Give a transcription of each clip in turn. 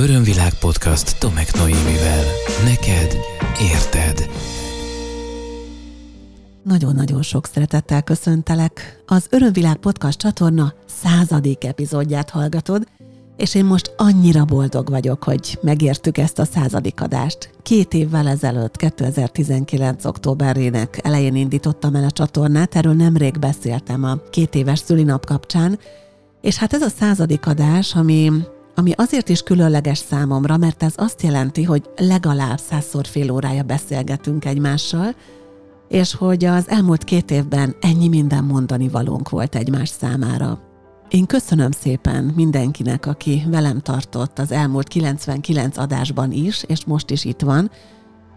Örömvilág podcast Tomek Noémivel. Neked érted. Nagyon-nagyon sok szeretettel köszöntelek. Az Örömvilág podcast csatorna századik epizódját hallgatod, és én most annyira boldog vagyok, hogy megértük ezt a századik adást. Két évvel ezelőtt, 2019. októberének elején indítottam el a csatornát, erről nemrég beszéltem a két éves szülinap kapcsán, és hát ez a századik adás, ami, ami azért is különleges számomra, mert ez azt jelenti, hogy legalább százszor fél órája beszélgetünk egymással, és hogy az elmúlt két évben ennyi minden mondani valónk volt egymás számára. Én köszönöm szépen mindenkinek, aki velem tartott az elmúlt 99 adásban is, és most is itt van,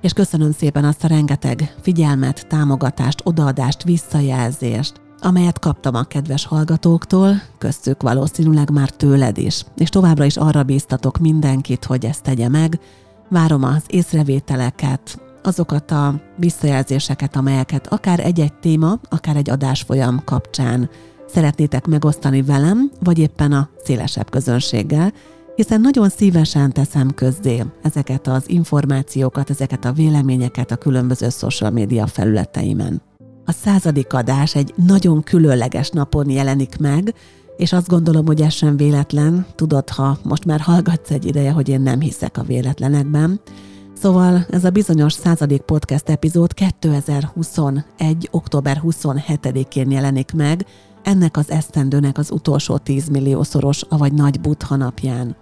és köszönöm szépen azt a rengeteg figyelmet, támogatást, odaadást, visszajelzést, amelyet kaptam a kedves hallgatóktól, köztük valószínűleg már tőled is. És továbbra is arra bíztatok mindenkit, hogy ezt tegye meg. Várom az észrevételeket, azokat a visszajelzéseket, amelyeket akár egy-egy téma, akár egy adásfolyam kapcsán szeretnétek megosztani velem, vagy éppen a szélesebb közönséggel, hiszen nagyon szívesen teszem közzé ezeket az információkat, ezeket a véleményeket a különböző social média felületeimen. A századik adás egy nagyon különleges napon jelenik meg, és azt gondolom, hogy ez sem véletlen. Tudod, ha most már hallgatsz egy ideje, hogy én nem hiszek a véletlenekben. Szóval ez a bizonyos századik podcast epizód 2021. október 27-én jelenik meg, ennek az esztendőnek az utolsó 10 milliószoros, avagy nagy butha napján.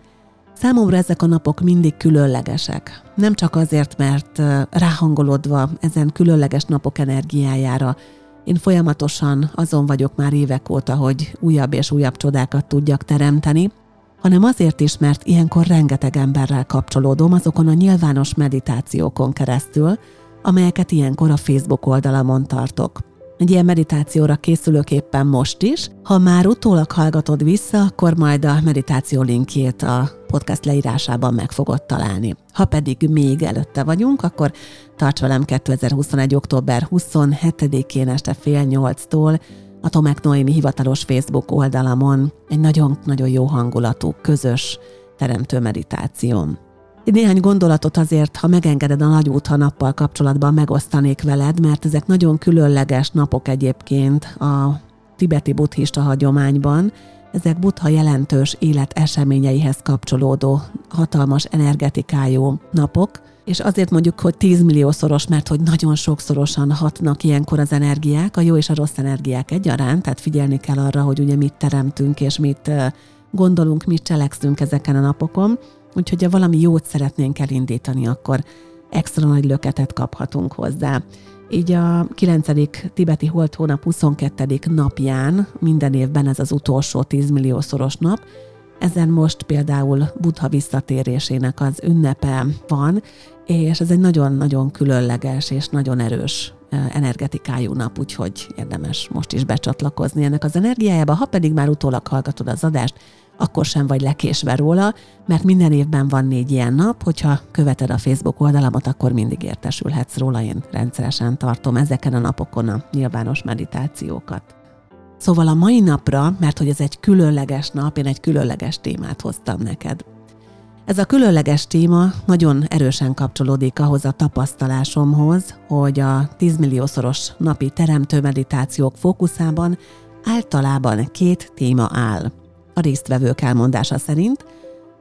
Számomra ezek a napok mindig különlegesek. Nem csak azért, mert ráhangolódva ezen különleges napok energiájára, én folyamatosan azon vagyok már évek óta, hogy újabb és újabb csodákat tudjak teremteni, hanem azért is, mert ilyenkor rengeteg emberrel kapcsolódom azokon a nyilvános meditációkon keresztül, amelyeket ilyenkor a Facebook oldalamon tartok. Egy ilyen meditációra készülök éppen most is. Ha már utólag hallgatod vissza, akkor majd a meditáció linkjét a podcast leírásában meg fogod találni. Ha pedig még előtte vagyunk, akkor tarts velem 2021. október 27-én este fél nyolctól a Tomek Noémi hivatalos Facebook oldalamon egy nagyon-nagyon jó hangulatú, közös teremtő meditációm. Néhány gondolatot azért, ha megengeded a nagy útha nappal kapcsolatban megosztanék veled, mert ezek nagyon különleges napok egyébként a tibeti buddhista hagyományban. Ezek buddha jelentős élet eseményeihez kapcsolódó hatalmas energetikájú napok, és azért mondjuk, hogy 10 milliószoros, mert hogy nagyon sokszorosan hatnak ilyenkor az energiák, a jó és a rossz energiák egyaránt, tehát figyelni kell arra, hogy ugye mit teremtünk és mit gondolunk, mit cselekszünk ezeken a napokon. Úgyhogy ha valami jót szeretnénk elindítani, akkor extra nagy löketet kaphatunk hozzá. Így a 9. tibeti holt hónap 22. napján minden évben ez az utolsó 10 milliószoros nap, ezen most például Buddha visszatérésének az ünnepe van, és ez egy nagyon-nagyon különleges és nagyon erős energetikájú nap, úgyhogy érdemes most is becsatlakozni ennek az energiájába. Ha pedig már utólag hallgatod az adást, akkor sem vagy lekésve róla, mert minden évben van négy ilyen nap, hogyha követed a Facebook oldalamat, akkor mindig értesülhetsz róla. Én rendszeresen tartom ezeken a napokon a nyilvános meditációkat. Szóval a mai napra, mert hogy ez egy különleges nap, én egy különleges témát hoztam neked. Ez a különleges téma nagyon erősen kapcsolódik ahhoz a tapasztalásomhoz, hogy a 10 milliószoros napi teremtő meditációk fókuszában általában két téma áll a résztvevők elmondása szerint,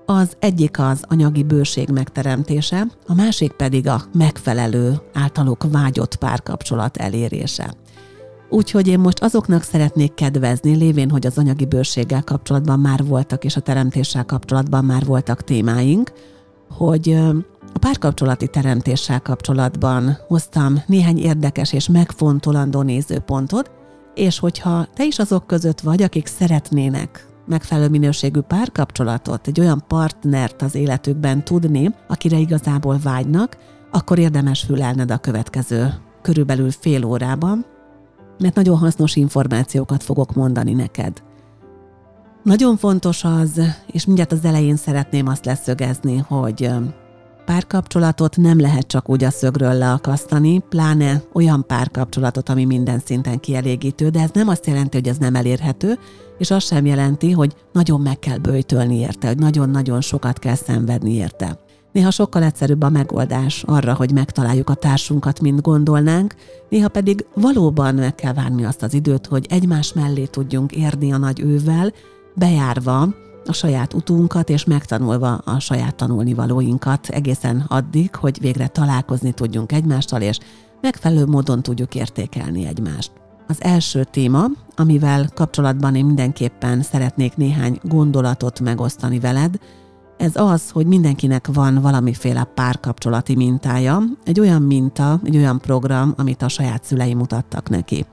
az egyik az anyagi bőség megteremtése, a másik pedig a megfelelő, általuk vágyott párkapcsolat elérése. Úgyhogy én most azoknak szeretnék kedvezni, lévén, hogy az anyagi bőséggel kapcsolatban már voltak, és a teremtéssel kapcsolatban már voltak témáink, hogy a párkapcsolati teremtéssel kapcsolatban hoztam néhány érdekes és megfontolandó nézőpontot, és hogyha te is azok között vagy, akik szeretnének megfelelő minőségű párkapcsolatot, egy olyan partnert az életükben tudni, akire igazából vágynak, akkor érdemes fülelned a következő körülbelül fél órában, mert nagyon hasznos információkat fogok mondani neked. Nagyon fontos az, és mindjárt az elején szeretném azt leszögezni, hogy párkapcsolatot nem lehet csak úgy a szögről leakasztani, pláne olyan párkapcsolatot, ami minden szinten kielégítő, de ez nem azt jelenti, hogy ez nem elérhető, és azt sem jelenti, hogy nagyon meg kell bőjtölni érte, hogy nagyon-nagyon sokat kell szenvedni érte. Néha sokkal egyszerűbb a megoldás arra, hogy megtaláljuk a társunkat, mint gondolnánk, néha pedig valóban meg kell várni azt az időt, hogy egymás mellé tudjunk érni a nagy ővel, bejárva a saját utunkat, és megtanulva a saját tanulnivalóinkat egészen addig, hogy végre találkozni tudjunk egymással, és megfelelő módon tudjuk értékelni egymást. Az első téma, amivel kapcsolatban én mindenképpen szeretnék néhány gondolatot megosztani veled, ez az, hogy mindenkinek van valamiféle párkapcsolati mintája, egy olyan minta, egy olyan program, amit a saját szülei mutattak neki.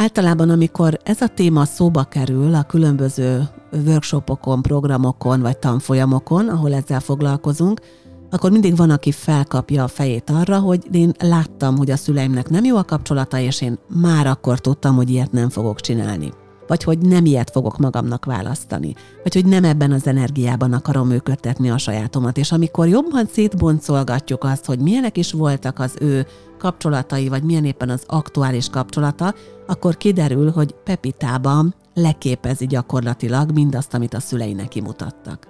Általában, amikor ez a téma szóba kerül a különböző workshopokon, programokon vagy tanfolyamokon, ahol ezzel foglalkozunk, akkor mindig van, aki felkapja a fejét arra, hogy én láttam, hogy a szüleimnek nem jó a kapcsolata, és én már akkor tudtam, hogy ilyet nem fogok csinálni. Vagy hogy nem ilyet fogok magamnak választani. Vagy hogy nem ebben az energiában akarom működtetni a sajátomat. És amikor jobban szétboncolgatjuk azt, hogy milyenek is voltak az ő kapcsolatai, vagy milyen éppen az aktuális kapcsolata, akkor kiderül, hogy Pepitában leképezi gyakorlatilag mindazt, amit a szülei neki mutattak.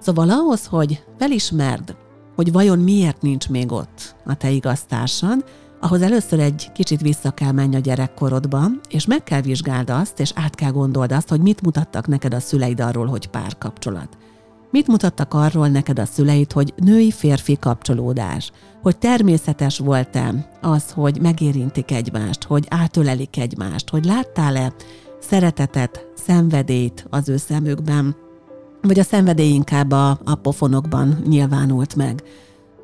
Szóval ahhoz, hogy felismerd, hogy vajon miért nincs még ott a te igaztársad, ahhoz először egy kicsit vissza kell menni a gyerekkorodba, és meg kell vizsgáld azt, és át kell gondold azt, hogy mit mutattak neked a szüleid arról, hogy párkapcsolat. Mit mutattak arról neked a szüleid, hogy női-férfi kapcsolódás? Hogy természetes volt-e az, hogy megérintik egymást, hogy átölelik egymást, hogy láttál-e szeretetet, szenvedélyt az ő szemükben, vagy a szenvedély inkább a, a pofonokban nyilvánult meg.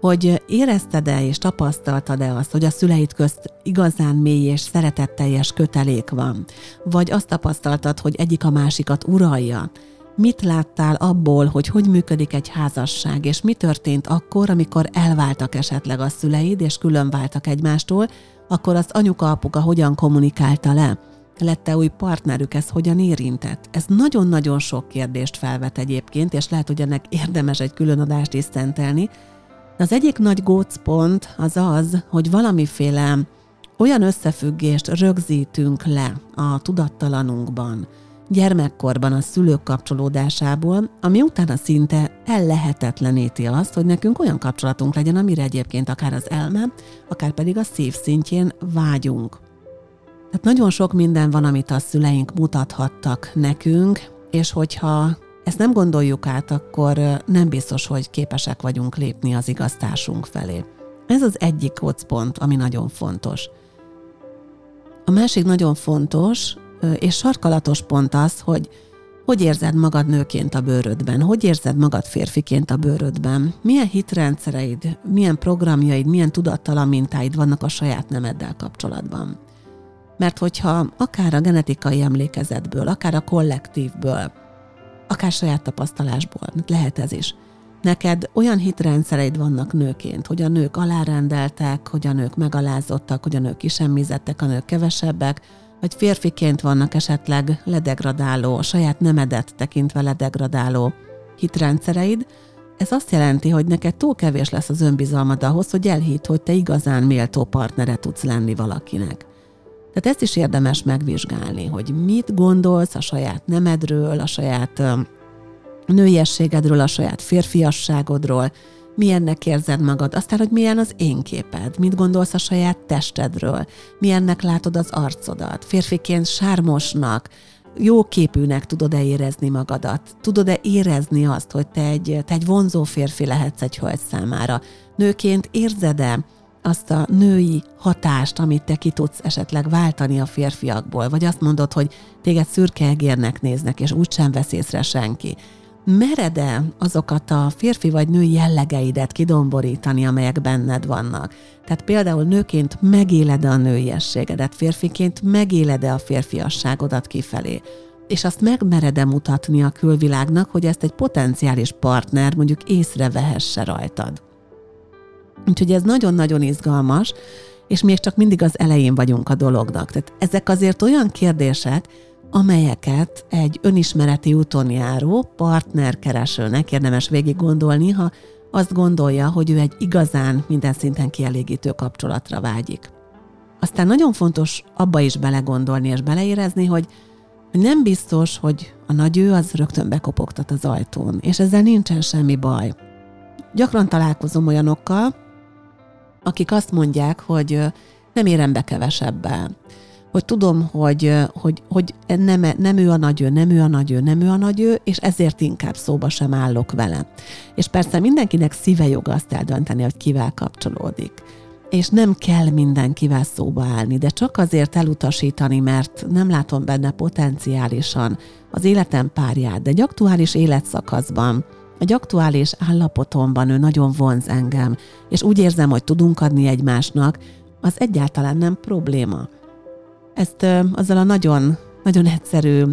Hogy érezted-e és tapasztaltad-e azt, hogy a szüleid közt igazán mély és szeretetteljes kötelék van? Vagy azt tapasztaltad, hogy egyik a másikat uralja? Mit láttál abból, hogy hogy működik egy házasság, és mi történt akkor, amikor elváltak esetleg a szüleid, és külön váltak egymástól, akkor azt anyuka-apuka hogyan kommunikálta le? lette új partnerük, ez hogyan érintett? Ez nagyon-nagyon sok kérdést felvet egyébként, és lehet, hogy ennek érdemes egy külön adást is szentelni. Az egyik nagy gócpont az az, hogy valamiféle olyan összefüggést rögzítünk le a tudattalanunkban, gyermekkorban a szülők kapcsolódásából, ami utána szinte ellehetetleníti azt, hogy nekünk olyan kapcsolatunk legyen, amire egyébként akár az elme, akár pedig a szív szintjén vágyunk. Tehát nagyon sok minden van, amit a szüleink mutathattak nekünk, és hogyha ezt nem gondoljuk át, akkor nem biztos, hogy képesek vagyunk lépni az igaztásunk felé. Ez az egyik kocpont, ami nagyon fontos. A másik nagyon fontos és sarkalatos pont az, hogy hogy érzed magad nőként a bőrödben? Hogy érzed magad férfiként a bőrödben? Milyen hitrendszereid, milyen programjaid, milyen tudattalan mintáid vannak a saját nemeddel kapcsolatban? Mert hogyha akár a genetikai emlékezetből, akár a kollektívből, akár saját tapasztalásból, lehet ez is, neked olyan hitrendszereid vannak nőként, hogy a nők alárendeltek, hogy a nők megalázottak, hogy a nők kisemmizettek, a nők kevesebbek, vagy férfiként vannak esetleg ledegradáló, a saját nemedet tekintve ledegradáló hitrendszereid, ez azt jelenti, hogy neked túl kevés lesz az önbizalmad ahhoz, hogy elhitt, hogy te igazán méltó partnere tudsz lenni valakinek. Tehát ezt is érdemes megvizsgálni, hogy mit gondolsz a saját nemedről, a saját nőiességedről, a saját férfiasságodról, milyennek érzed magad, aztán, hogy milyen az én képed, mit gondolsz a saját testedről, milyennek látod az arcodat, férfiként sármosnak, jó képűnek tudod-e érezni magadat? Tudod-e érezni azt, hogy te egy, te egy vonzó férfi lehetsz egy hölgy számára? Nőként érzed-e azt a női hatást, amit te ki tudsz esetleg váltani a férfiakból, vagy azt mondod, hogy téged szürke egérnek néznek, és úgysem vesz észre senki. Mered-e azokat a férfi vagy női jellegeidet kidomborítani, amelyek benned vannak? Tehát például nőként megéled a nőiességedet, férfiként megéled a férfiasságodat kifelé? És azt megmered-e mutatni a külvilágnak, hogy ezt egy potenciális partner mondjuk észrevehesse rajtad? Úgyhogy ez nagyon-nagyon izgalmas, és még csak mindig az elején vagyunk a dolognak. Tehát ezek azért olyan kérdések, amelyeket egy önismereti úton járó partnerkeresőnek érdemes végig gondolni, ha azt gondolja, hogy ő egy igazán minden szinten kielégítő kapcsolatra vágyik. Aztán nagyon fontos abba is belegondolni és beleérezni, hogy nem biztos, hogy a nagy ő az rögtön bekopogtat az ajtón, és ezzel nincsen semmi baj. Gyakran találkozom olyanokkal, akik azt mondják, hogy nem érem be kevesebben, hogy tudom, hogy, hogy, hogy nem, nem ő a nagy nem ő a nagy nem ő a nagy és ezért inkább szóba sem állok vele. És persze mindenkinek szíve joga azt eldönteni, hogy kivel kapcsolódik. És nem kell mindenkivel szóba állni, de csak azért elutasítani, mert nem látom benne potenciálisan az életem párját, de egy aktuális életszakaszban, egy aktuális állapotomban ő nagyon vonz engem, és úgy érzem, hogy tudunk adni egymásnak, az egyáltalán nem probléma. Ezt ö, azzal a nagyon, nagyon egyszerű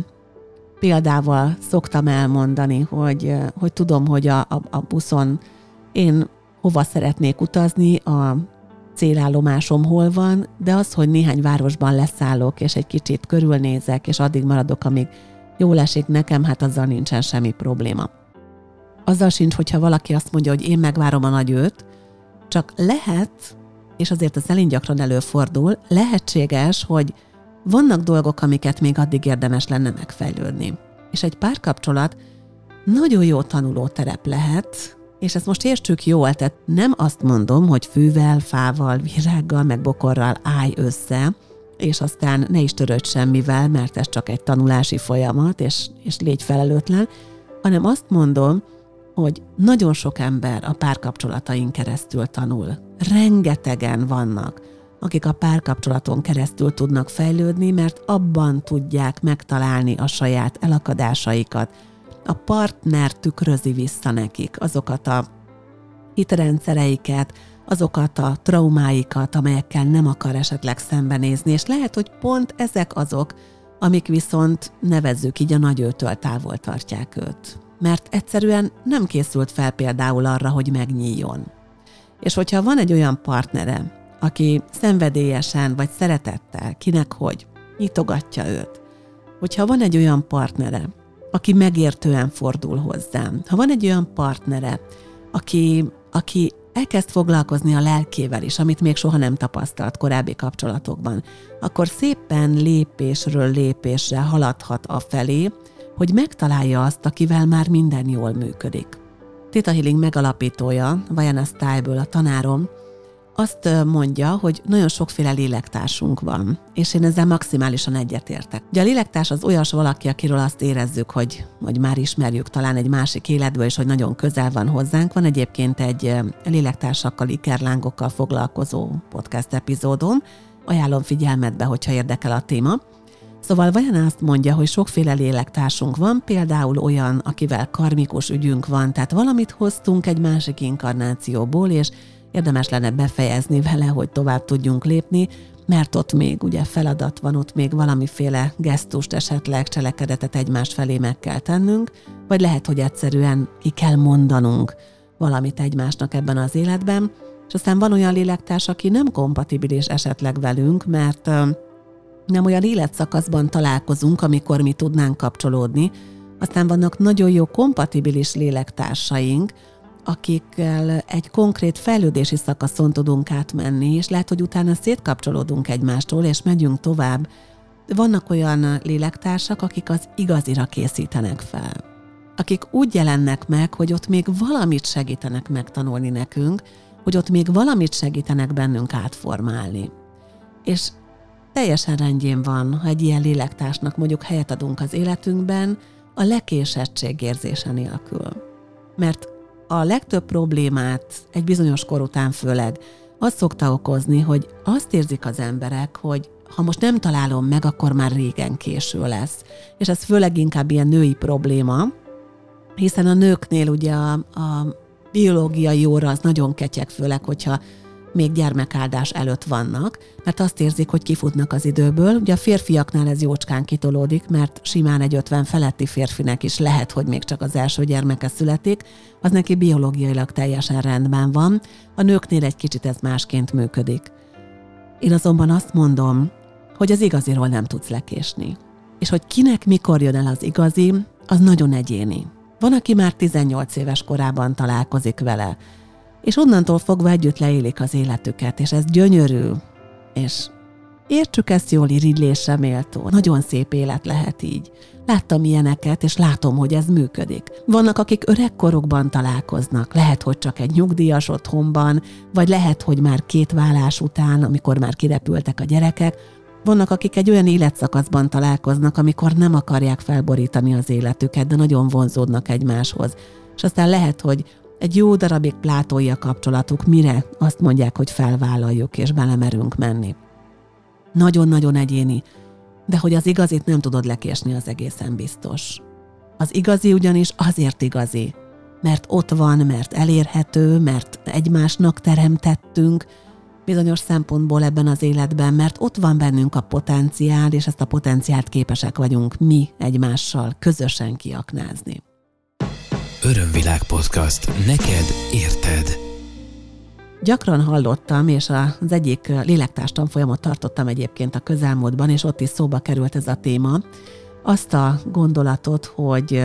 példával szoktam elmondani, hogy, hogy tudom, hogy a, a, a buszon én hova szeretnék utazni, a célállomásom hol van, de az, hogy néhány városban leszállok, és egy kicsit körülnézek, és addig maradok, amíg jól esik nekem, hát azzal nincsen semmi probléma. Azzal sincs, hogyha valaki azt mondja, hogy én megvárom a nagy őt, csak lehet, és azért ez elég gyakran előfordul, lehetséges, hogy vannak dolgok, amiket még addig érdemes lenne megfejlődni. És egy párkapcsolat nagyon jó tanuló terep lehet, és ezt most értsük jól, tehát nem azt mondom, hogy fűvel, fával, virággal, meg bokorral állj össze, és aztán ne is törődj semmivel, mert ez csak egy tanulási folyamat, és, és légy felelőtlen, hanem azt mondom, hogy nagyon sok ember a párkapcsolatain keresztül tanul. Rengetegen vannak, akik a párkapcsolaton keresztül tudnak fejlődni, mert abban tudják megtalálni a saját elakadásaikat. A partner tükrözi vissza nekik azokat a hitrendszereiket, azokat a traumáikat, amelyekkel nem akar esetleg szembenézni, és lehet, hogy pont ezek azok, amik viszont nevezzük így a nagyőtől távol tartják őt. Mert egyszerűen nem készült fel például arra, hogy megnyíljon. És hogyha van egy olyan partnere, aki szenvedélyesen vagy szeretettel, kinek hogy, nyitogatja őt. Hogyha van egy olyan partnere, aki megértően fordul hozzám, ha van egy olyan partnere, aki, aki elkezd foglalkozni a lelkével is, amit még soha nem tapasztalt korábbi kapcsolatokban, akkor szépen lépésről lépésre haladhat a felé, hogy megtalálja azt, akivel már minden jól működik. Tita Healing megalapítója, Vajana Style-ből a tanárom, azt mondja, hogy nagyon sokféle lélektársunk van, és én ezzel maximálisan egyetértek. Ugye a lélektárs az olyas valaki, akiről azt érezzük, hogy, hogy már ismerjük talán egy másik életből, és hogy nagyon közel van hozzánk. Van egyébként egy lélektársakkal, ikerlángokkal foglalkozó podcast epizódom, ajánlom figyelmetbe, hogyha érdekel a téma. Szóval vajon azt mondja, hogy sokféle lélektársunk van, például olyan, akivel karmikus ügyünk van, tehát valamit hoztunk egy másik inkarnációból, és érdemes lenne befejezni vele, hogy tovább tudjunk lépni, mert ott még ugye feladat van, ott még valamiféle gesztust, esetleg cselekedetet egymás felé meg kell tennünk, vagy lehet, hogy egyszerűen ki kell mondanunk valamit egymásnak ebben az életben, és aztán van olyan lélektárs, aki nem kompatibilis esetleg velünk, mert nem olyan életszakaszban találkozunk, amikor mi tudnánk kapcsolódni, aztán vannak nagyon jó kompatibilis lélektársaink, akikkel egy konkrét fejlődési szakaszon tudunk átmenni, és lehet, hogy utána szétkapcsolódunk egymástól, és megyünk tovább. Vannak olyan lélektársak, akik az igazira készítenek fel. Akik úgy jelennek meg, hogy ott még valamit segítenek megtanulni nekünk, hogy ott még valamit segítenek bennünk átformálni. És teljesen rendjén van, ha egy ilyen lélektársnak mondjuk helyet adunk az életünkben, a lekésettség érzése nélkül. Mert a legtöbb problémát egy bizonyos kor után főleg az szokta okozni, hogy azt érzik az emberek, hogy ha most nem találom meg, akkor már régen késő lesz. És ez főleg inkább ilyen női probléma, hiszen a nőknél ugye a, a biológiai óra az nagyon ketyeg, főleg, hogyha még gyermekáldás előtt vannak, mert azt érzik, hogy kifutnak az időből. Ugye a férfiaknál ez jócskán kitolódik, mert simán egy 50 feletti férfinek is lehet, hogy még csak az első gyermeke születik, az neki biológiailag teljesen rendben van, a nőknél egy kicsit ez másként működik. Én azonban azt mondom, hogy az igaziról nem tudsz lekésni. És hogy kinek mikor jön el az igazi, az nagyon egyéni. Van, aki már 18 éves korában találkozik vele, és onnantól fogva együtt leélik az életüket, és ez gyönyörű, és értsük ezt jól, irigylésre méltó. Nagyon szép élet lehet így. Láttam ilyeneket, és látom, hogy ez működik. Vannak, akik öregkorukban találkoznak, lehet, hogy csak egy nyugdíjas otthonban, vagy lehet, hogy már két vállás után, amikor már kirepültek a gyerekek, vannak, akik egy olyan életszakaszban találkoznak, amikor nem akarják felborítani az életüket, de nagyon vonzódnak egymáshoz. És aztán lehet, hogy egy jó darabig plátói a kapcsolatuk, mire azt mondják, hogy felvállaljuk és belemerünk menni. Nagyon-nagyon egyéni, de hogy az igazit nem tudod lekésni, az egészen biztos. Az igazi ugyanis azért igazi, mert ott van, mert elérhető, mert egymásnak teremtettünk, bizonyos szempontból ebben az életben, mert ott van bennünk a potenciál, és ezt a potenciált képesek vagyunk mi egymással közösen kiaknázni. Örömvilág podcast. Neked érted. Gyakran hallottam, és az egyik lélektárstan folyamot tartottam egyébként a közelmúltban, és ott is szóba került ez a téma, azt a gondolatot, hogy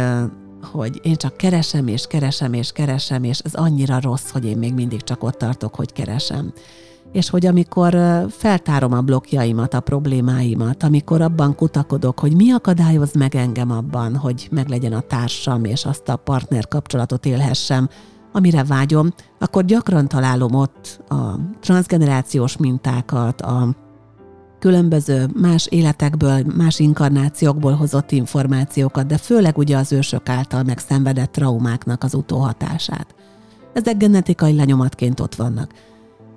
hogy én csak keresem, és keresem, és keresem, és ez annyira rossz, hogy én még mindig csak ott tartok, hogy keresem és hogy amikor feltárom a blokkjaimat, a problémáimat, amikor abban kutakodok, hogy mi akadályoz meg engem abban, hogy meglegyen a társam, és azt a partner kapcsolatot élhessem, amire vágyom, akkor gyakran találom ott a transgenerációs mintákat, a különböző más életekből, más inkarnációkból hozott információkat, de főleg ugye az ősök által megszenvedett traumáknak az utóhatását. Ezek genetikai lenyomatként ott vannak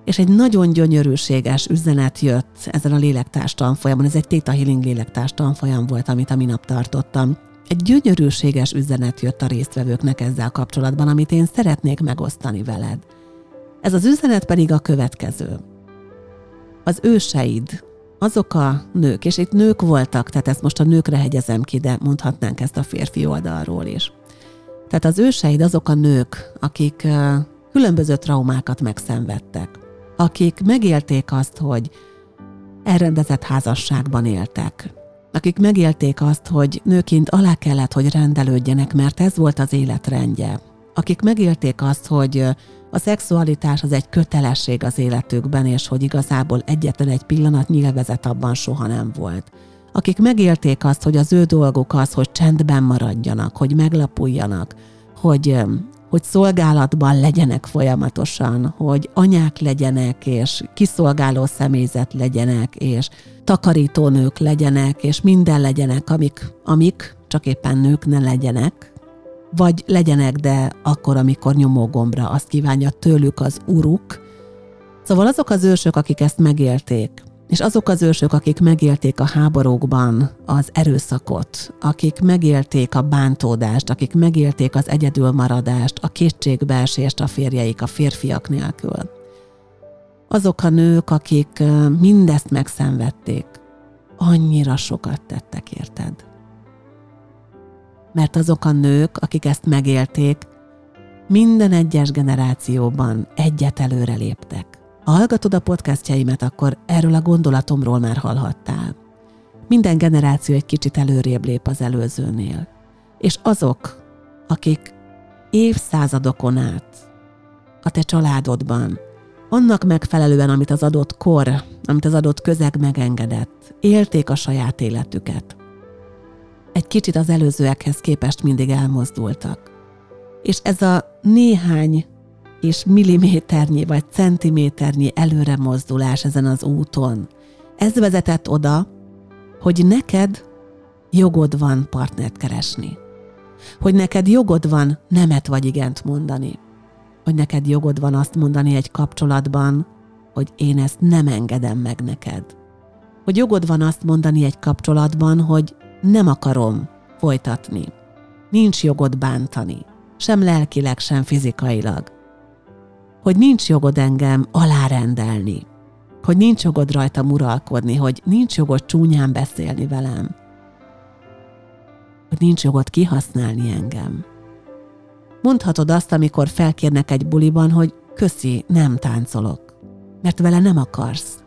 és egy nagyon gyönyörűséges üzenet jött ezen a lélektárs tanfolyamon, ez egy Theta Healing lélektárs tanfolyam volt, amit a minap tartottam. Egy gyönyörűséges üzenet jött a résztvevőknek ezzel kapcsolatban, amit én szeretnék megosztani veled. Ez az üzenet pedig a következő. Az őseid, azok a nők, és itt nők voltak, tehát ezt most a nőkre hegyezem ki, de mondhatnánk ezt a férfi oldalról is. Tehát az őseid azok a nők, akik különböző traumákat megszenvedtek akik megélték azt, hogy elrendezett házasságban éltek, akik megélték azt, hogy nőként alá kellett, hogy rendelődjenek, mert ez volt az életrendje, akik megélték azt, hogy a szexualitás az egy kötelesség az életükben, és hogy igazából egyetlen egy pillanat nyilvezet abban soha nem volt. Akik megélték azt, hogy az ő dolguk az, hogy csendben maradjanak, hogy meglapuljanak, hogy hogy szolgálatban legyenek folyamatosan, hogy anyák legyenek, és kiszolgáló személyzet legyenek, és takarítónők legyenek, és minden legyenek, amik, amik csak éppen nők ne legyenek, vagy legyenek, de akkor, amikor nyomógombra azt kívánja tőlük az uruk. Szóval azok az ősök, akik ezt megélték, és azok az ősök, akik megélték a háborúkban az erőszakot, akik megélték a bántódást, akik megélték az egyedülmaradást, a kétségbeesést a férjeik, a férfiak nélkül. Azok a nők, akik mindezt megszenvedték, annyira sokat tettek érted. Mert azok a nők, akik ezt megélték, minden egyes generációban egyet előre léptek ha hallgatod a podcastjaimet, akkor erről a gondolatomról már hallhattál. Minden generáció egy kicsit előrébb lép az előzőnél. És azok, akik évszázadokon át a te családodban, annak megfelelően, amit az adott kor, amit az adott közeg megengedett, élték a saját életüket. Egy kicsit az előzőekhez képest mindig elmozdultak. És ez a néhány és milliméternyi vagy centiméternyi előre mozdulás ezen az úton. Ez vezetett oda, hogy neked jogod van partnert keresni. Hogy neked jogod van nemet vagy igent mondani. Hogy neked jogod van azt mondani egy kapcsolatban, hogy én ezt nem engedem meg neked. Hogy jogod van azt mondani egy kapcsolatban, hogy nem akarom folytatni. Nincs jogod bántani. Sem lelkileg, sem fizikailag hogy nincs jogod engem alárendelni, hogy nincs jogod rajta uralkodni, hogy nincs jogod csúnyán beszélni velem, hogy nincs jogod kihasználni engem. Mondhatod azt, amikor felkérnek egy buliban, hogy köszi, nem táncolok, mert vele nem akarsz.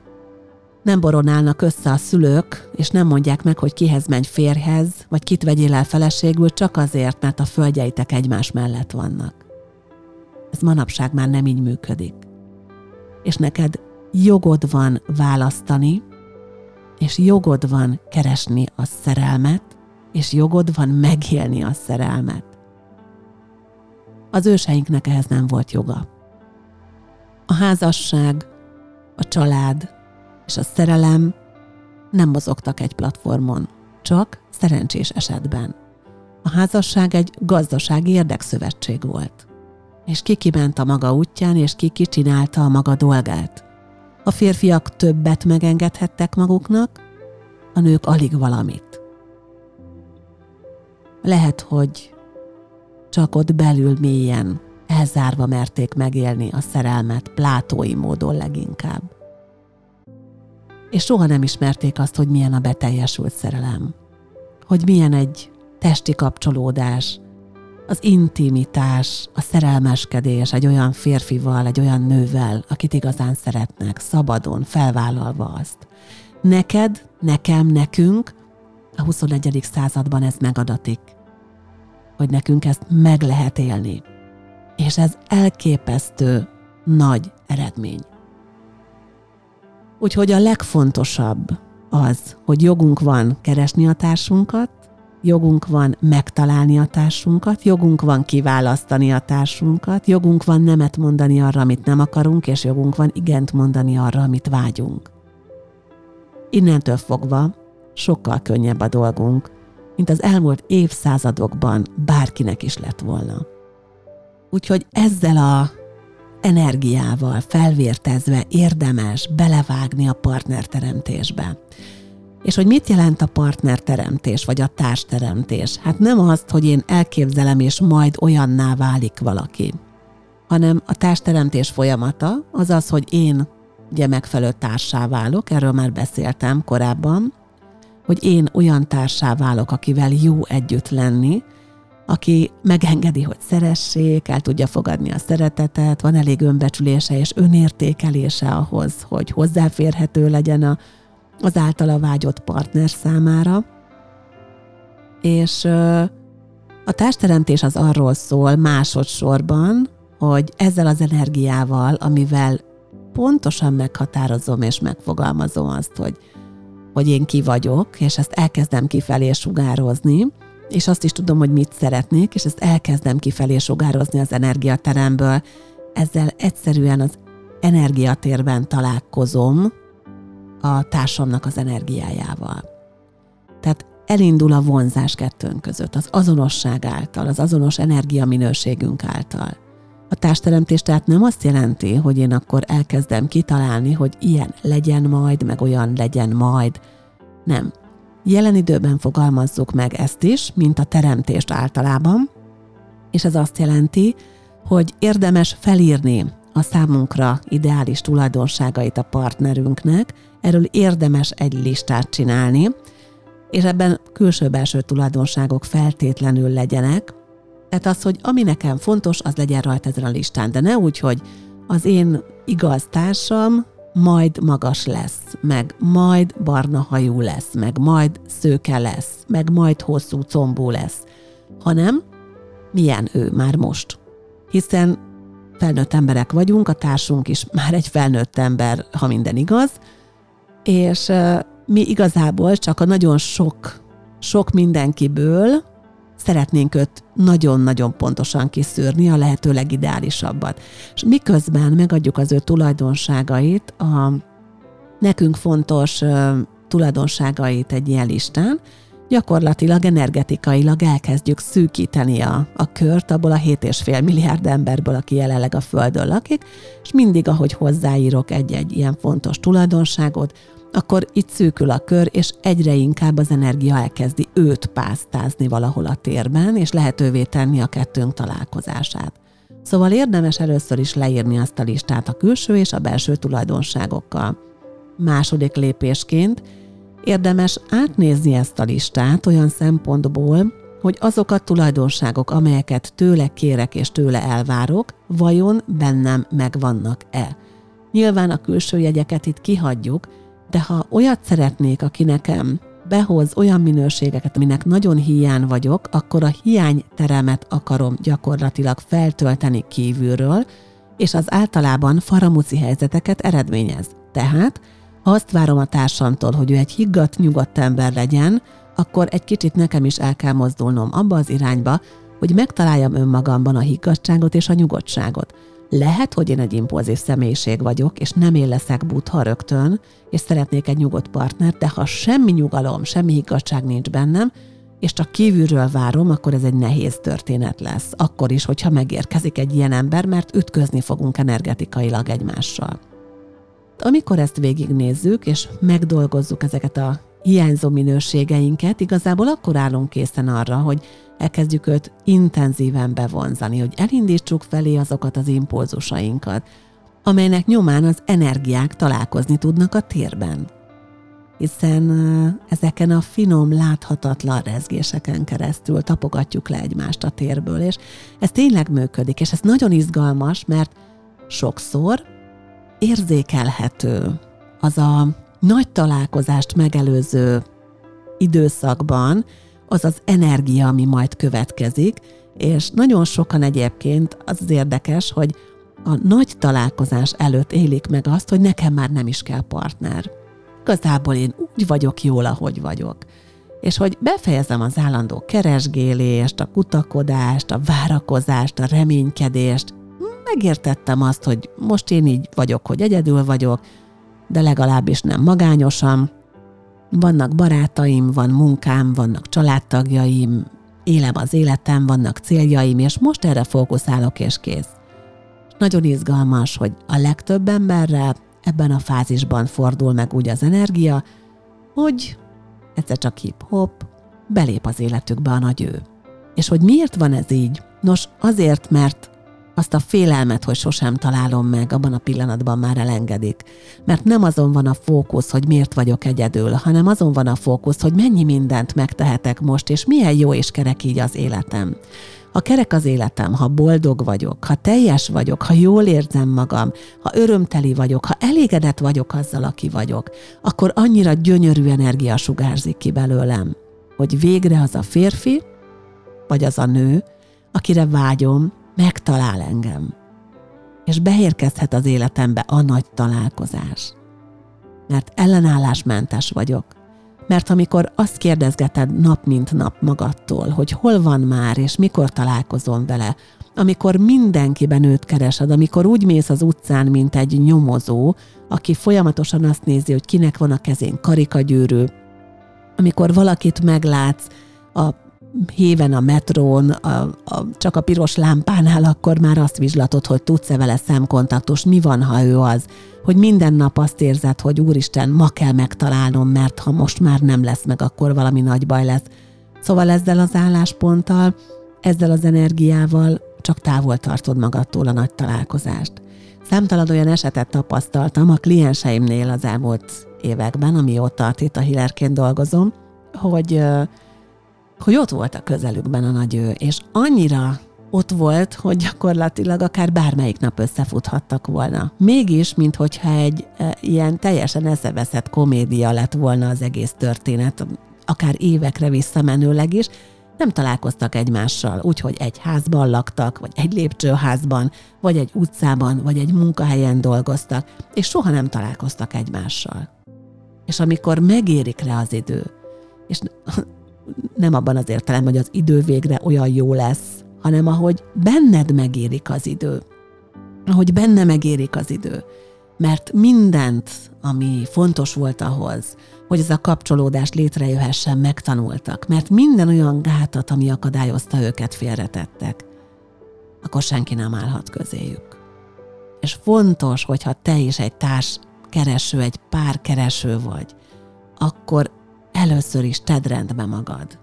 Nem boronálnak össze a szülők, és nem mondják meg, hogy kihez menj férhez, vagy kit vegyél el feleségül, csak azért, mert a földjeitek egymás mellett vannak. Ez manapság már nem így működik. És neked jogod van választani, és jogod van keresni a szerelmet, és jogod van megélni a szerelmet. Az őseinknek ehhez nem volt joga. A házasság, a család és a szerelem nem mozogtak egy platformon, csak szerencsés esetben. A házasság egy gazdasági érdekszövetség volt. És ki kiment a maga útján, és ki kicsinálta a maga dolgát. A férfiak többet megengedhettek maguknak, a nők alig valamit. Lehet, hogy csak ott belül mélyen, elzárva merték megélni a szerelmet, plátói módon leginkább. És soha nem ismerték azt, hogy milyen a beteljesült szerelem. Hogy milyen egy testi kapcsolódás, az intimitás, a szerelmeskedés egy olyan férfival, egy olyan nővel, akit igazán szeretnek, szabadon, felvállalva azt. Neked, nekem, nekünk a 21. században ez megadatik, hogy nekünk ezt meg lehet élni. És ez elképesztő nagy eredmény. Úgyhogy a legfontosabb az, hogy jogunk van keresni a társunkat, jogunk van megtalálni a társunkat, jogunk van kiválasztani a társunkat, jogunk van nemet mondani arra, amit nem akarunk, és jogunk van igent mondani arra, amit vágyunk. Innentől fogva sokkal könnyebb a dolgunk, mint az elmúlt évszázadokban bárkinek is lett volna. Úgyhogy ezzel a energiával felvértezve érdemes belevágni a partnerteremtésbe. És hogy mit jelent a partnerteremtés, vagy a társteremtés? Hát nem azt, hogy én elképzelem, és majd olyanná válik valaki, hanem a társteremtés folyamata az az, hogy én ugye megfelelő társá válok, erről már beszéltem korábban, hogy én olyan társá válok, akivel jó együtt lenni, aki megengedi, hogy szeressék, el tudja fogadni a szeretetet, van elég önbecsülése és önértékelése ahhoz, hogy hozzáférhető legyen a, az általa vágyott partner számára. És a társteremtés az arról szól másodszorban, hogy ezzel az energiával, amivel pontosan meghatározom és megfogalmazom azt, hogy, hogy én ki vagyok, és ezt elkezdem kifelé sugározni, és azt is tudom, hogy mit szeretnék, és ezt elkezdem kifelé sugározni az energiateremből. Ezzel egyszerűen az energiatérben találkozom a társamnak az energiájával. Tehát elindul a vonzás kettőnk között, az azonosság által, az azonos energiaminőségünk által. A társteremtés tehát nem azt jelenti, hogy én akkor elkezdem kitalálni, hogy ilyen legyen majd, meg olyan legyen majd. Nem. Jelen időben fogalmazzuk meg ezt is, mint a teremtést általában, és ez azt jelenti, hogy érdemes felírni a számunkra ideális tulajdonságait a partnerünknek, erről érdemes egy listát csinálni, és ebben külső-belső tulajdonságok feltétlenül legyenek, tehát az, hogy ami nekem fontos, az legyen rajta ezen a listán, de ne úgy, hogy az én igaz társam majd magas lesz, meg majd barna hajú lesz, meg majd szőke lesz, meg majd hosszú combú lesz, hanem milyen ő már most. Hiszen felnőtt emberek vagyunk, a társunk is már egy felnőtt ember, ha minden igaz, és mi igazából csak a nagyon sok, sok mindenkiből szeretnénk őt nagyon-nagyon pontosan kiszűrni, a lehető legideálisabbat. És miközben megadjuk az ő tulajdonságait, a nekünk fontos tulajdonságait egy ilyen listán, gyakorlatilag energetikailag elkezdjük szűkíteni a, a kört abból a 7,5 milliárd emberből, aki jelenleg a Földön lakik, és mindig, ahogy hozzáírok egy-egy ilyen fontos tulajdonságot, akkor itt szűkül a kör, és egyre inkább az energia elkezdi őt pásztázni valahol a térben, és lehetővé tenni a kettőnk találkozását. Szóval érdemes először is leírni azt a listát a külső és a belső tulajdonságokkal. Második lépésként érdemes átnézni ezt a listát olyan szempontból, hogy azok a tulajdonságok, amelyeket tőle kérek és tőle elvárok, vajon bennem megvannak-e. Nyilván a külső jegyeket itt kihagyjuk, De ha olyat szeretnék, aki nekem behoz olyan minőségeket, aminek nagyon hiány vagyok, akkor a hiányteremet akarom gyakorlatilag feltölteni kívülről, és az általában faramuci helyzeteket eredményez. Tehát, ha azt várom a társamtól, hogy ő egy higgadt, nyugodt ember legyen, akkor egy kicsit nekem is el kell mozdulnom abba az irányba, hogy megtaláljam önmagamban a higgadságot és a nyugodtságot. Lehet, hogy én egy impulzív személyiség vagyok, és nem én leszek butha rögtön, és szeretnék egy nyugodt partnert, de ha semmi nyugalom, semmi higgadság nincs bennem, és csak kívülről várom, akkor ez egy nehéz történet lesz. Akkor is, hogyha megérkezik egy ilyen ember, mert ütközni fogunk energetikailag egymással. Amikor ezt végignézzük, és megdolgozzuk ezeket a hiányzó minőségeinket, igazából akkor állunk készen arra, hogy elkezdjük őt intenzíven bevonzani, hogy elindítsuk felé azokat az impulzusainkat, amelynek nyomán az energiák találkozni tudnak a térben. Hiszen ezeken a finom, láthatatlan rezgéseken keresztül tapogatjuk le egymást a térből, és ez tényleg működik, és ez nagyon izgalmas, mert sokszor érzékelhető az a nagy találkozást megelőző időszakban az az energia, ami majd következik, és nagyon sokan egyébként az az érdekes, hogy a nagy találkozás előtt élik meg azt, hogy nekem már nem is kell partner. Igazából én úgy vagyok jól, ahogy vagyok. És hogy befejezem az állandó keresgélést, a kutakodást, a várakozást, a reménykedést, megértettem azt, hogy most én így vagyok, hogy egyedül vagyok, de legalábbis nem magányosan. Vannak barátaim, van munkám, vannak családtagjaim, élem az életem, vannak céljaim, és most erre fókuszálok, és kész. Nagyon izgalmas, hogy a legtöbb emberre ebben a fázisban fordul meg úgy az energia, hogy egyszer csak hip-hop, belép az életükbe a nagy ő. És hogy miért van ez így? Nos, azért, mert azt a félelmet, hogy sosem találom meg, abban a pillanatban már elengedik. Mert nem azon van a fókusz, hogy miért vagyok egyedül, hanem azon van a fókusz, hogy mennyi mindent megtehetek most, és milyen jó és kerek így az életem. Ha kerek az életem, ha boldog vagyok, ha teljes vagyok, ha jól érzem magam, ha örömteli vagyok, ha elégedett vagyok azzal, aki vagyok, akkor annyira gyönyörű energia sugárzik ki belőlem, hogy végre az a férfi, vagy az a nő, akire vágyom, megtalál engem, és beérkezhet az életembe a nagy találkozás. Mert ellenállásmentes vagyok. Mert amikor azt kérdezgeted nap mint nap magadtól, hogy hol van már, és mikor találkozom vele, amikor mindenkiben őt keresed, amikor úgy mész az utcán, mint egy nyomozó, aki folyamatosan azt nézi, hogy kinek van a kezén karikagyűrű, amikor valakit meglátsz a héven a metrón, a, a, csak a piros lámpánál, akkor már azt vizslatod, hogy tudsz-e vele szemkontaktus, mi van, ha ő az, hogy minden nap azt érzed, hogy úristen, ma kell megtalálnom, mert ha most már nem lesz meg, akkor valami nagy baj lesz. Szóval ezzel az állásponttal, ezzel az energiával csak távol tartod magadtól a nagy találkozást. Számtalan olyan esetet tapasztaltam a klienseimnél az elmúlt években, amióta itt a Hillerként dolgozom, hogy hogy ott volt a közelükben a nagy ő, és annyira ott volt, hogy gyakorlatilag akár bármelyik nap összefuthattak volna. Mégis, minthogyha egy e, ilyen teljesen eszeveszett komédia lett volna az egész történet, akár évekre visszamenőleg is, nem találkoztak egymással, úgyhogy egy házban laktak, vagy egy lépcsőházban, vagy egy utcában, vagy egy munkahelyen dolgoztak, és soha nem találkoztak egymással. És amikor megérik rá az idő, és nem abban az értelemben, hogy az idő végre olyan jó lesz, hanem ahogy benned megérik az idő. Ahogy benne megérik az idő. Mert mindent, ami fontos volt ahhoz, hogy ez a kapcsolódás létrejöhessen, megtanultak. Mert minden olyan gátat, ami akadályozta őket, félretettek. Akkor senki nem állhat közéjük. És fontos, hogyha te is egy társ kereső, egy pár kereső vagy, akkor először is tedd rendbe magad.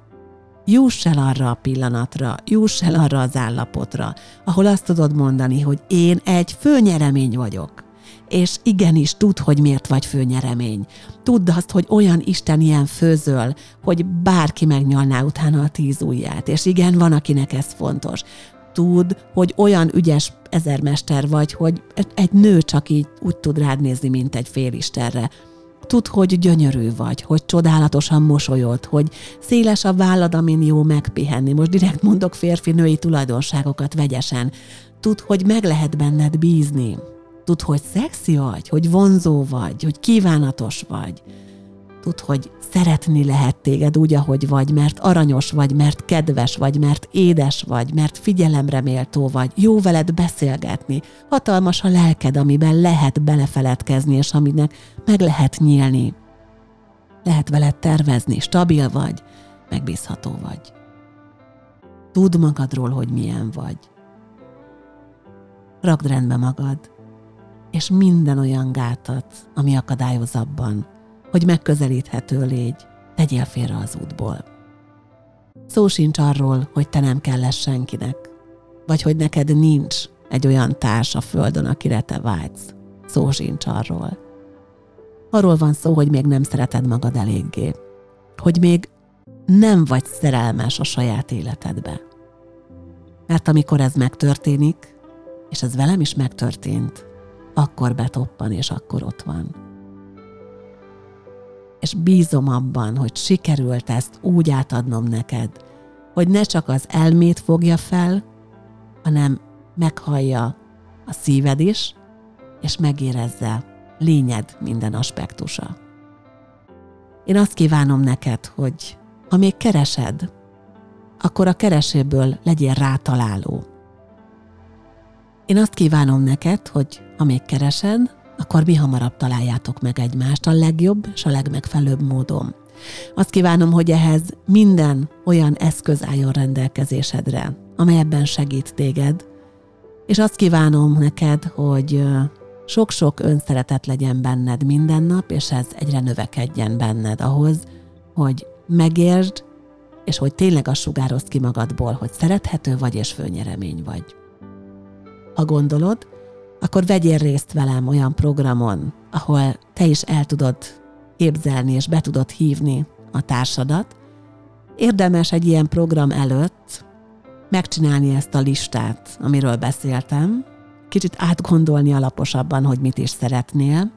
Juss el arra a pillanatra, juss el arra az állapotra, ahol azt tudod mondani, hogy én egy főnyeremény vagyok. És igenis, tudd, hogy miért vagy főnyeremény. Tudd azt, hogy olyan Isten ilyen főzöl, hogy bárki megnyalná utána a tíz ujját. És igen, van, akinek ez fontos. Tudd, hogy olyan ügyes ezermester vagy, hogy egy nő csak így úgy tud rád nézni, mint egy félisterre Tudd, hogy gyönyörű vagy, hogy csodálatosan mosolyod, hogy széles a vállad, amin jó megpihenni. Most direkt mondok férfi-női tulajdonságokat vegyesen. Tudd, hogy meg lehet benned bízni. Tudd, hogy szexi vagy, hogy vonzó vagy, hogy kívánatos vagy. Tudd, hogy szeretni lehet téged úgy, ahogy vagy, mert aranyos vagy, mert kedves vagy, mert édes vagy, mert figyelemre méltó vagy, jó veled beszélgetni, hatalmas a lelked, amiben lehet belefeledkezni, és aminek meg lehet nyílni. Lehet veled tervezni, stabil vagy, megbízható vagy. Tudd magadról, hogy milyen vagy. Rakd rendbe magad, és minden olyan gátat, ami akadályoz abban, hogy megközelíthető légy, tegyél félre az útból. Szó sincs arról, hogy te nem kell lesz senkinek, vagy hogy neked nincs egy olyan társ a földön, akire te vágysz. Szó sincs arról. Arról van szó, hogy még nem szereted magad eléggé. Hogy még nem vagy szerelmes a saját életedbe. Mert amikor ez megtörténik, és ez velem is megtörtént, akkor betoppan, és akkor ott van és bízom abban, hogy sikerült ezt úgy átadnom neked, hogy ne csak az elmét fogja fel, hanem meghallja a szíved is, és megérezze lényed minden aspektusa. Én azt kívánom neked, hogy ha még keresed, akkor a kereséből legyél rátaláló. Én azt kívánom neked, hogy ha még keresed, akkor mi hamarabb találjátok meg egymást a legjobb és a legmegfelelőbb módon. Azt kívánom, hogy ehhez minden olyan eszköz álljon rendelkezésedre, amely ebben segít téged, és azt kívánom neked, hogy sok-sok önszeretet legyen benned minden nap, és ez egyre növekedjen benned ahhoz, hogy megértsd, és hogy tényleg azt sugározd ki magadból, hogy szerethető vagy és főnyeremény vagy. Ha gondolod, akkor vegyél részt velem olyan programon, ahol te is el tudod képzelni és be tudod hívni a társadat. Érdemes egy ilyen program előtt megcsinálni ezt a listát, amiről beszéltem, kicsit átgondolni alaposabban, hogy mit is szeretnél,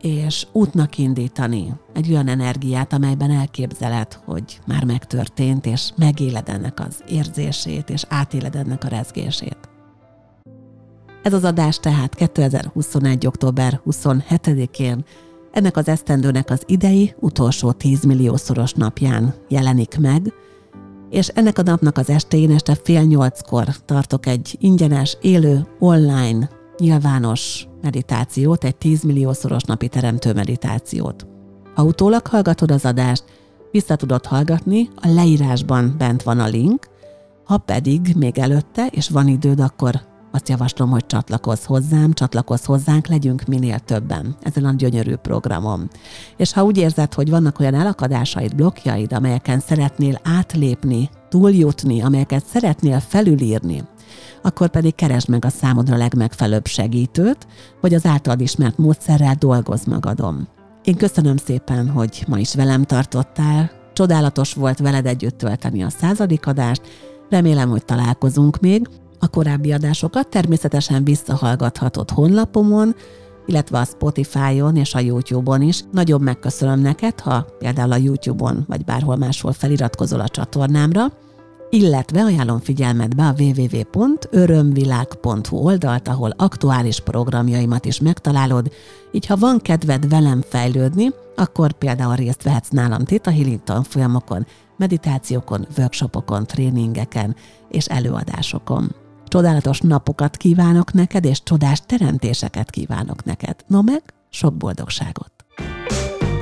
és útnak indítani egy olyan energiát, amelyben elképzeled, hogy már megtörtént, és megéled ennek az érzését, és átéled ennek a rezgését. Ez az adás tehát 2021. október 27-én ennek az esztendőnek az idei utolsó 10 milliószoros napján jelenik meg, és ennek a napnak az estén este fél nyolckor tartok egy ingyenes, élő, online, nyilvános meditációt, egy 10 milliószoros napi teremtő meditációt. Ha utólag hallgatod az adást, vissza tudod hallgatni, a leírásban bent van a link, ha pedig még előtte, és van időd, akkor azt javaslom, hogy csatlakozz hozzám, csatlakozz hozzánk, legyünk minél többen ezen a gyönyörű programon. És ha úgy érzed, hogy vannak olyan elakadásaid, blokkjaid, amelyeken szeretnél átlépni, túljutni, amelyeket szeretnél felülírni, akkor pedig keresd meg a számodra legmegfelelőbb segítőt, hogy az általad ismert módszerrel dolgozz magadon. Én köszönöm szépen, hogy ma is velem tartottál, csodálatos volt veled együtt tölteni a századik adást, remélem, hogy találkozunk még, a korábbi adásokat természetesen visszahallgathatod honlapomon, illetve a Spotify-on és a YouTube-on is. Nagyon megköszönöm neked, ha például a YouTube-on vagy bárhol máshol feliratkozol a csatornámra, illetve ajánlom figyelmetbe a www.örömvilág.hu oldalt, ahol aktuális programjaimat is megtalálod, így ha van kedved velem fejlődni, akkor például részt vehetsz nálam Theta Healing tanfolyamokon, meditációkon, workshopokon, tréningeken és előadásokon. Csodálatos napokat kívánok neked, és csodás teremtéseket kívánok neked. No meg, sok boldogságot!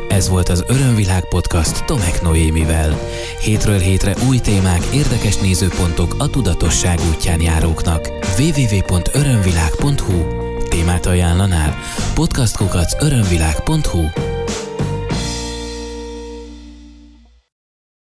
Ez volt az Örömvilág podcast Tomek Noémivel. Hétről hétre új témák, érdekes nézőpontok a tudatosság útján járóknak. www.örömvilág.hu Témát ajánlanál? Podcastkukac örömvilág.hu